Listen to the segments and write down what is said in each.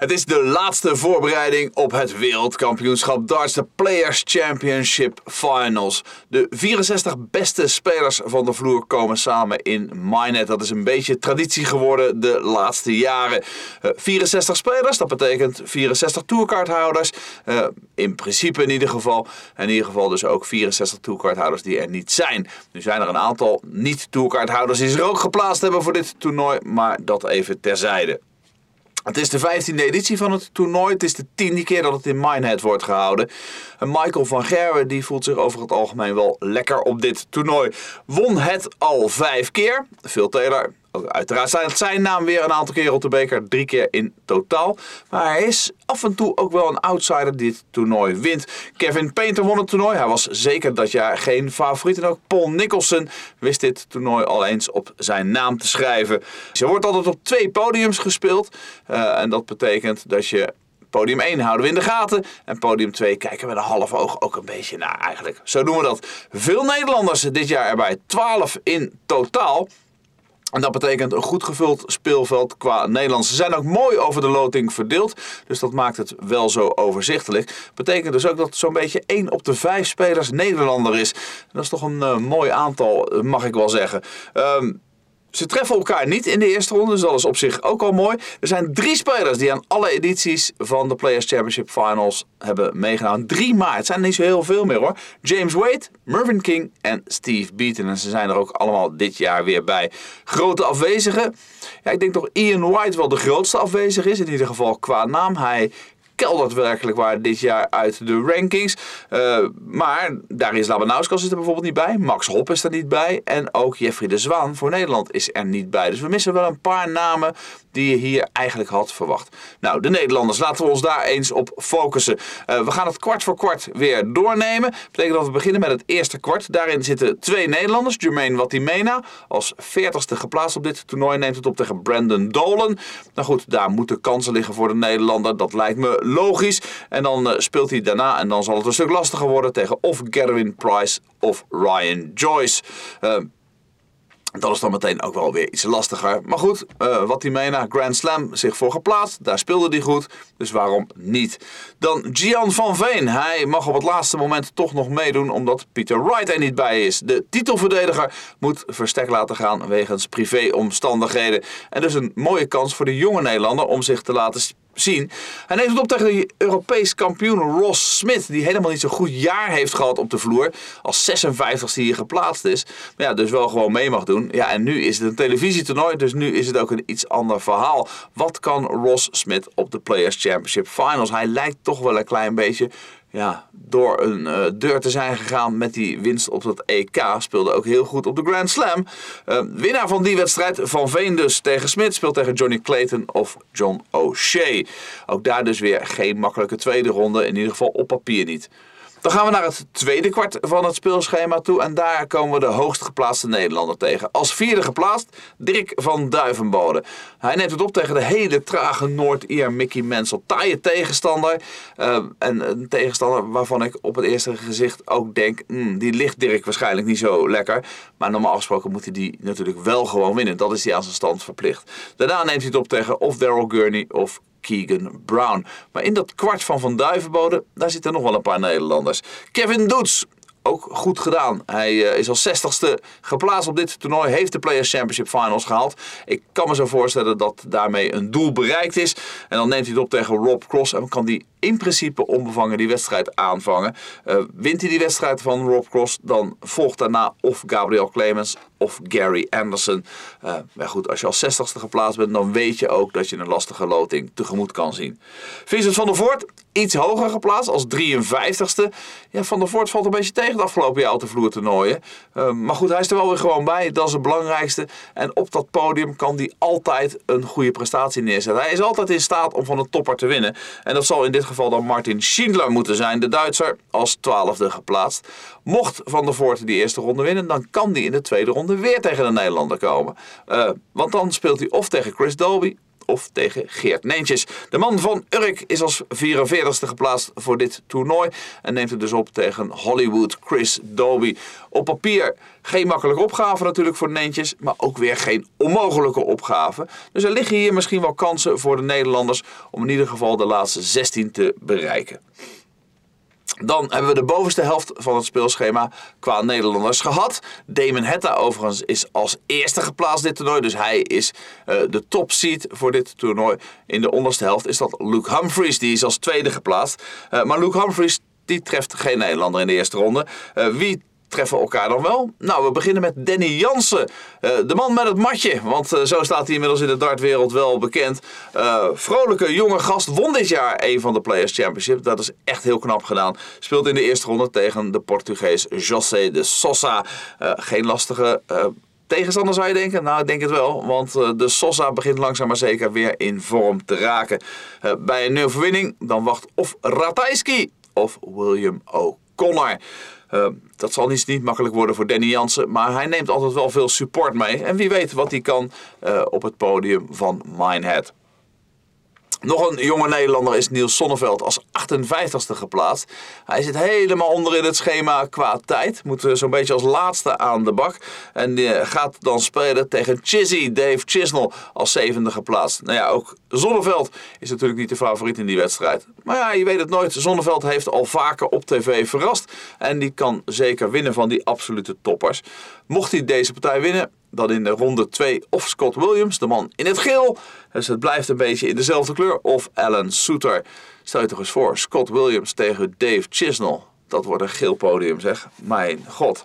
Het is de laatste voorbereiding op het wereldkampioenschap darts, de Players Championship Finals. De 64 beste spelers van de vloer komen samen in Minet. Dat is een beetje traditie geworden de laatste jaren. 64 eh, spelers, dat betekent 64 tourkaarthouders. Uh, in principe in ieder geval. In ieder geval dus ook 64 tourkaarthouders die er niet zijn. Nu zijn er een aantal niet-tourkaarthouders die zich ook geplaatst hebben voor dit toernooi, maar dat even terzijde. Het is de vijftiende editie van het toernooi. Het is de tiende keer dat het in Minehead wordt gehouden. En Michael van Gerwen die voelt zich over het algemeen wel lekker op dit toernooi. Won het al vijf keer. Phil Taylor Uiteraard staat zijn naam weer een aantal keren op de beker, drie keer in totaal. Maar hij is af en toe ook wel een outsider die dit toernooi wint. Kevin Painter won het toernooi. Hij was zeker dat jaar geen favoriet. En ook Paul Nicholson wist dit toernooi al eens op zijn naam te schrijven. Ze wordt altijd op twee podiums gespeeld. Uh, en dat betekent dat je Podium 1 houden we in de gaten. En podium 2 kijken we de half oog ook een beetje naar eigenlijk. Zo doen we dat. Veel Nederlanders dit jaar erbij. 12 in totaal. En dat betekent een goed gevuld speelveld qua Nederlands. Ze zijn ook mooi over de loting verdeeld. Dus dat maakt het wel zo overzichtelijk. Betekent dus ook dat zo'n beetje 1 op de 5 spelers Nederlander is. Dat is toch een uh, mooi aantal, mag ik wel zeggen. Um, ze treffen elkaar niet in de eerste ronde, dus dat is op zich ook al mooi. Er zijn drie spelers die aan alle edities van de Players Championship Finals hebben meegedaan. Drie maar, het zijn niet zo heel veel meer hoor. James Wade, Mervyn King en Steve Beaton. En ze zijn er ook allemaal dit jaar weer bij. Grote afwezigen. Ja, ik denk toch Ian White wel de grootste afwezig is, in ieder geval qua naam. Hij keldert werkelijk waar dit jaar uit de rankings. Uh, maar daar is Labanauskas er bijvoorbeeld niet bij. Max Hopp is er niet bij. En ook Jeffrey de Zwaan voor Nederland is er niet bij. Dus we missen wel een paar namen die je hier eigenlijk had verwacht. Nou, de Nederlanders, laten we ons daar eens op focussen. Uh, we gaan het kwart voor kwart weer doornemen. Dat betekent dat we beginnen met het eerste kwart. Daarin zitten twee Nederlanders. Jermaine Watimena, als 40ste geplaatst op dit toernooi, neemt het op tegen Brandon Dolan. Nou goed, daar moeten kansen liggen voor de Nederlander. Dat lijkt me logisch. En dan uh, speelt hij daarna, en dan zal het een stuk lastiger worden, tegen of Gerwin Price of Ryan Joyce. Uh, dat is dan meteen ook wel weer iets lastiger. Maar goed, uh, wat hij mena, Grand Slam zich voor geplaatst. Daar speelde hij goed, dus waarom niet? Dan Gian van Veen. Hij mag op het laatste moment toch nog meedoen omdat Peter Wright er niet bij is. De titelverdediger moet verstek laten gaan wegens privéomstandigheden. En dus een mooie kans voor de jonge Nederlander om zich te laten zien. Hij neemt het op tegen de Europees kampioen Ross Smith, die helemaal niet zo'n goed jaar heeft gehad op de vloer. Als 56ste hier geplaatst is. Maar ja, dus wel gewoon mee mag doen. Ja, en nu is het een televisietoernooi, dus nu is het ook een iets ander verhaal. Wat kan Ross Smith op de Players Championship Finals? Hij lijkt toch wel een klein beetje ja, door een uh, deur te zijn gegaan met die winst op het EK. Speelde ook heel goed op de Grand Slam. Uh, winnaar van die wedstrijd, Van Veen dus tegen Smit, speelt tegen Johnny Clayton of John O'Shea. Ook daar dus weer geen makkelijke tweede ronde, in ieder geval op papier niet. Dan gaan we naar het tweede kwart van het speelschema toe. En daar komen we de hoogst geplaatste Nederlander tegen. Als vierde geplaatst Dirk van Duivenbode. Hij neemt het op tegen de hele trage Noord-Ier Mickey Mansell. Taaie tegenstander. Uh, en een tegenstander waarvan ik op het eerste gezicht ook denk... Hmm, die ligt Dirk waarschijnlijk niet zo lekker. Maar normaal gesproken moet hij die natuurlijk wel gewoon winnen. Dat is hij aan zijn stand verplicht. Daarna neemt hij het op tegen of Daryl Gurney of Keegan Brown. Maar in dat kwart van Van Duivenbode, daar zitten nog wel een paar Nederlanders. Kevin Doets, ook goed gedaan. Hij eh, is als 60ste geplaatst op dit toernooi. Heeft de Players Championship Finals gehaald. Ik kan me zo voorstellen dat daarmee een doel bereikt is. En dan neemt hij het op tegen Rob Cross. En kan hij in principe onbevangen die wedstrijd aanvangen. Uh, wint hij die wedstrijd van Rob Cross, dan volgt daarna of Gabriel Clemens of Gary Anderson. Uh, maar goed, als je als 60ste geplaatst bent, dan weet je ook dat je een lastige loting tegemoet kan zien. Vincent van der Voort, iets hoger geplaatst als 53ste. Ja, van der Voort valt een beetje tegen de afgelopen jaar op de vloertoernooien. Uh, maar goed, hij is er wel weer gewoon bij. Dat is het belangrijkste. En op dat podium kan hij altijd een goede prestatie neerzetten. Hij is altijd in staat om van een topper te winnen. En dat zal in dit geval dan Martin Schindler moeten zijn, de Duitser, als twaalfde geplaatst. Mocht Van der Voort die eerste ronde winnen, dan kan hij in de tweede ronde weer tegen de Nederlander komen. Uh, want dan speelt hij of tegen Chris Dolby of tegen Geert Neentjes. De man van Urk is als 44ste geplaatst voor dit toernooi en neemt het dus op tegen Hollywood Chris Doby. Op papier geen makkelijke opgave natuurlijk voor Neentjes, maar ook weer geen onmogelijke opgave. Dus er liggen hier misschien wel kansen voor de Nederlanders om in ieder geval de laatste 16 te bereiken. Dan hebben we de bovenste helft van het speelschema qua Nederlanders gehad. Damon Hetta overigens is als eerste geplaatst dit toernooi. Dus hij is uh, de topseed voor dit toernooi. In de onderste helft is dat Luke Humphries. Die is als tweede geplaatst. Uh, maar Luke Humphries die treft geen Nederlander in de eerste ronde. Uh, wie treffen elkaar dan wel? Nou, we beginnen met Danny Jansen. Uh, de man met het matje, want uh, zo staat hij inmiddels in de dartwereld wel bekend. Uh, vrolijke jonge gast won dit jaar een van de Players Championship. Dat is echt heel knap gedaan. Speelt in de eerste ronde tegen de Portugees José de Sosa. geen lastige tegenstander zou je denken? Nou, ik denk het wel. Want de Sosa begint langzaam maar zeker weer in vorm te raken. bij een overwinning dan wacht of Ratajski of William O'Connor. Uh, dat zal niet, niet makkelijk worden voor Danny Jansen, maar hij neemt altijd wel veel support mee. En wie weet wat hij kan uh, op het podium van Minehead. Nog een jonge Nederlander is Niels Sonneveld als 58ste geplaatst. Hij zit helemaal onder in het schema qua tijd. Moet zo'n beetje als laatste aan de bak. En gaat dan spelen tegen Chizzy, Dave Chisnell, als zevende geplaatst. Nou ja, ook Zonneveld is natuurlijk niet de favoriet in die wedstrijd. Maar ja, je weet het nooit. Zonneveld heeft al vaker op tv verrast. En die kan zeker winnen van die absolute toppers. Mocht hij deze partij winnen, dan in de ronde 2 of Scott Williams, de man in het geel. Dus het blijft een beetje in dezelfde kleur. Of Alan Souter. Stel je toch eens voor, Scott Williams tegen Dave Chisnell. Dat wordt een geel podium zeg. Mijn god.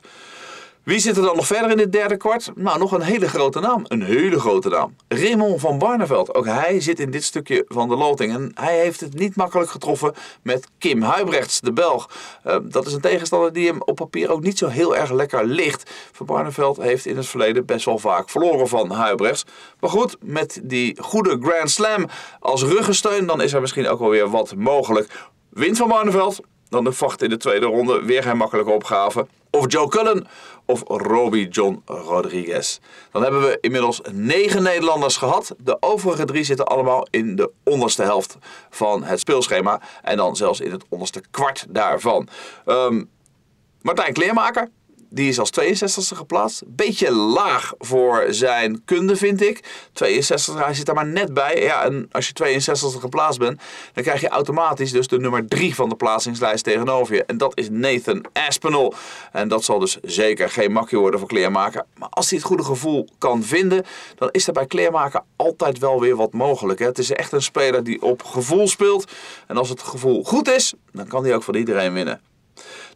Wie zit er dan nog verder in het derde kwart? Nou, nog een hele grote naam. Een hele grote naam. Raymond van Barneveld. Ook hij zit in dit stukje van de loting. En hij heeft het niet makkelijk getroffen met Kim Huibrechts, de Belg. Uh, dat is een tegenstander die hem op papier ook niet zo heel erg lekker ligt. Van Barneveld heeft in het verleden best wel vaak verloren van Huibrechts. Maar goed, met die goede Grand Slam als ruggensteun, dan is er misschien ook wel weer wat mogelijk. Wint van Barneveld, dan de vacht in de tweede ronde. Weer geen makkelijke opgave. Of Joe Cullen of Robbie John Rodriguez. Dan hebben we inmiddels negen Nederlanders gehad. De overige drie zitten allemaal in de onderste helft van het speelschema. En dan zelfs in het onderste kwart daarvan. Um, Martijn Kleermaker die is als 62e geplaatst. Beetje laag voor zijn kunde, vind ik. 62, hij zit daar maar net bij. Ja, en als je 62e geplaatst bent, dan krijg je automatisch dus de nummer 3 van de plaatsingslijst tegenover je. En dat is Nathan Aspinall. En dat zal dus zeker geen makje worden voor kleermaker. Maar als hij het goede gevoel kan vinden, dan is er bij kleermaker altijd wel weer wat mogelijk. Hè? Het is echt een speler die op gevoel speelt. En als het gevoel goed is, dan kan hij ook van iedereen winnen.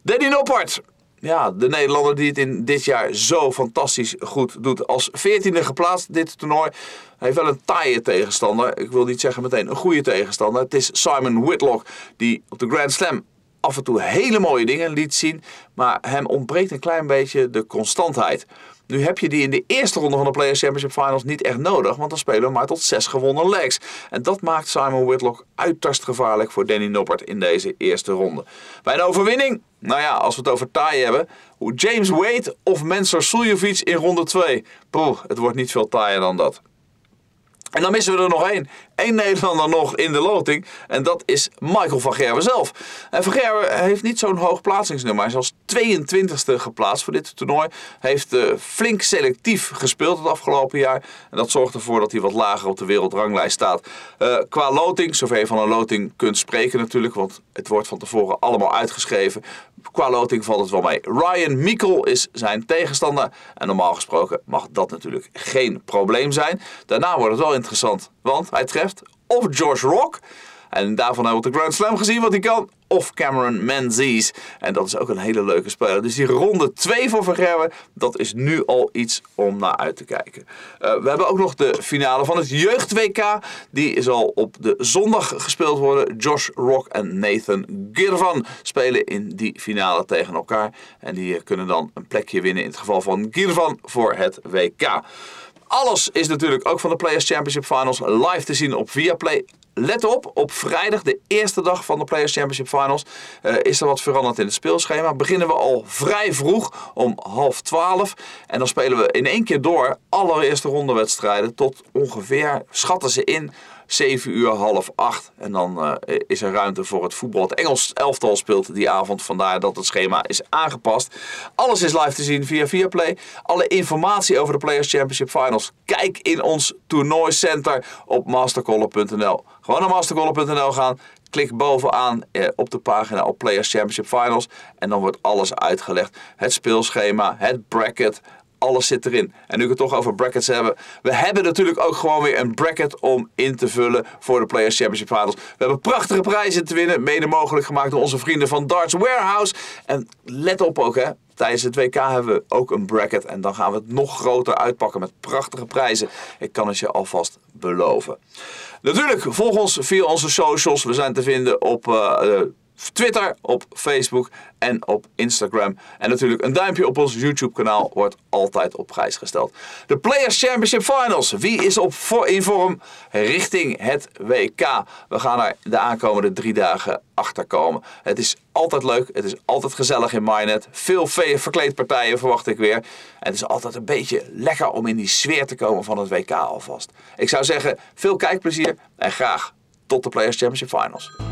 Danny Noppert, ja, de Nederlander die het in dit jaar zo fantastisch goed doet. Als 14e geplaatst dit toernooi. Hij heeft wel een taaie tegenstander. Ik wil niet zeggen meteen een goede tegenstander. Het is Simon Whitlock die op de Grand Slam af en toe hele mooie dingen liet zien. Maar hem ontbreekt een klein beetje de constantheid. Nu heb je die in de eerste ronde van de Players Championship Finals niet echt nodig, want dan spelen we maar tot zes gewonnen legs. En dat maakt Simon Whitlock uiterst gevaarlijk voor Danny Noppert in deze eerste ronde. Bij een overwinning, nou ja, als we het over taai hebben, James Wade of Mensur Suljovic in ronde 2. Poeh, het wordt niet veel taaier dan dat. En dan missen we er nog één. Eén Nederlander nog in de loting. En dat is Michael van Gerwen zelf. En van Gerwen heeft niet zo'n hoog plaatsingsnummer. Hij is als 22e geplaatst voor dit toernooi. Heeft uh, flink selectief gespeeld het afgelopen jaar. En dat zorgt ervoor dat hij wat lager op de wereldranglijst staat. Uh, qua loting, zover je van een loting kunt spreken natuurlijk. Want het wordt van tevoren allemaal uitgeschreven. Qua loting valt het wel mee. Ryan Mikkel is zijn tegenstander. En normaal gesproken mag dat natuurlijk geen probleem zijn. Daarna wordt het wel interessant. Want hij treft of George Rock. En daarvan hebben we de Grand Slam gezien wat hij kan. Of Cameron Menzies. En dat is ook een hele leuke speler. Dus die ronde 2 voor Vergerwe, dat is nu al iets om naar uit te kijken. Uh, we hebben ook nog de finale van het jeugd-WK. Die zal op de zondag gespeeld worden. Josh Rock en Nathan Girvan spelen in die finale tegen elkaar. En die kunnen dan een plekje winnen in het geval van Girvan voor het WK. Alles is natuurlijk ook van de Players Championship Finals live te zien op Viaplay. let op, op vrijdag, de eerste dag van de Players Championship Finals, uh, is er wat veranderd in het speelschema. Beginnen we al vrij vroeg om half twaalf. En dan spelen we in één keer door allereerste rondewedstrijden tot ongeveer, schatten ze in, 7 uur, half 8. En dan uh, is er ruimte voor het voetbal. Het Engels elftal speelt die avond, vandaar dat het schema is aangepast. Alles is live te zien via Viaplay. Alle informatie over de Players Championship Finals, kijk in ons toernooicenter op mastercaller.nl. Gewoon naar mastercaller.nl gaan. Klik bovenaan eh, op de pagina op Players Championship Finals. En dan wordt alles uitgelegd. Het speelschema, het bracket, alles zit erin. En nu ik het toch over brackets hebben. We hebben natuurlijk ook gewoon weer een bracket om in te vullen voor de Players Championship Finals. We hebben prachtige prijzen te winnen. Mede mogelijk gemaakt door onze vrienden van Darts Warehouse. En let op ook hè. Tijdens het WK hebben we ook een bracket. En dan gaan we het nog groter uitpakken met prachtige prijzen. Ik kan het je alvast beloven. Natuurlijk, volg ons via onze socials. We zijn te vinden op uh, Twitter, op Facebook en op Instagram. En natuurlijk een duimpje op ons YouTube kanaal wordt altijd op prijs gesteld. De Players Championship Finals. Wie is op in vorm richting het WK? We gaan er de aankomende drie dagen achter komen. Het is altijd leuk. Het is altijd gezellig in Mynet. Veel verkleedpartijen verwacht ik weer. En het is altijd een beetje lekker om in die sfeer te komen van het WK alvast. Ik zou zeggen, veel kijkplezier en graag tot de Players Championship Finals.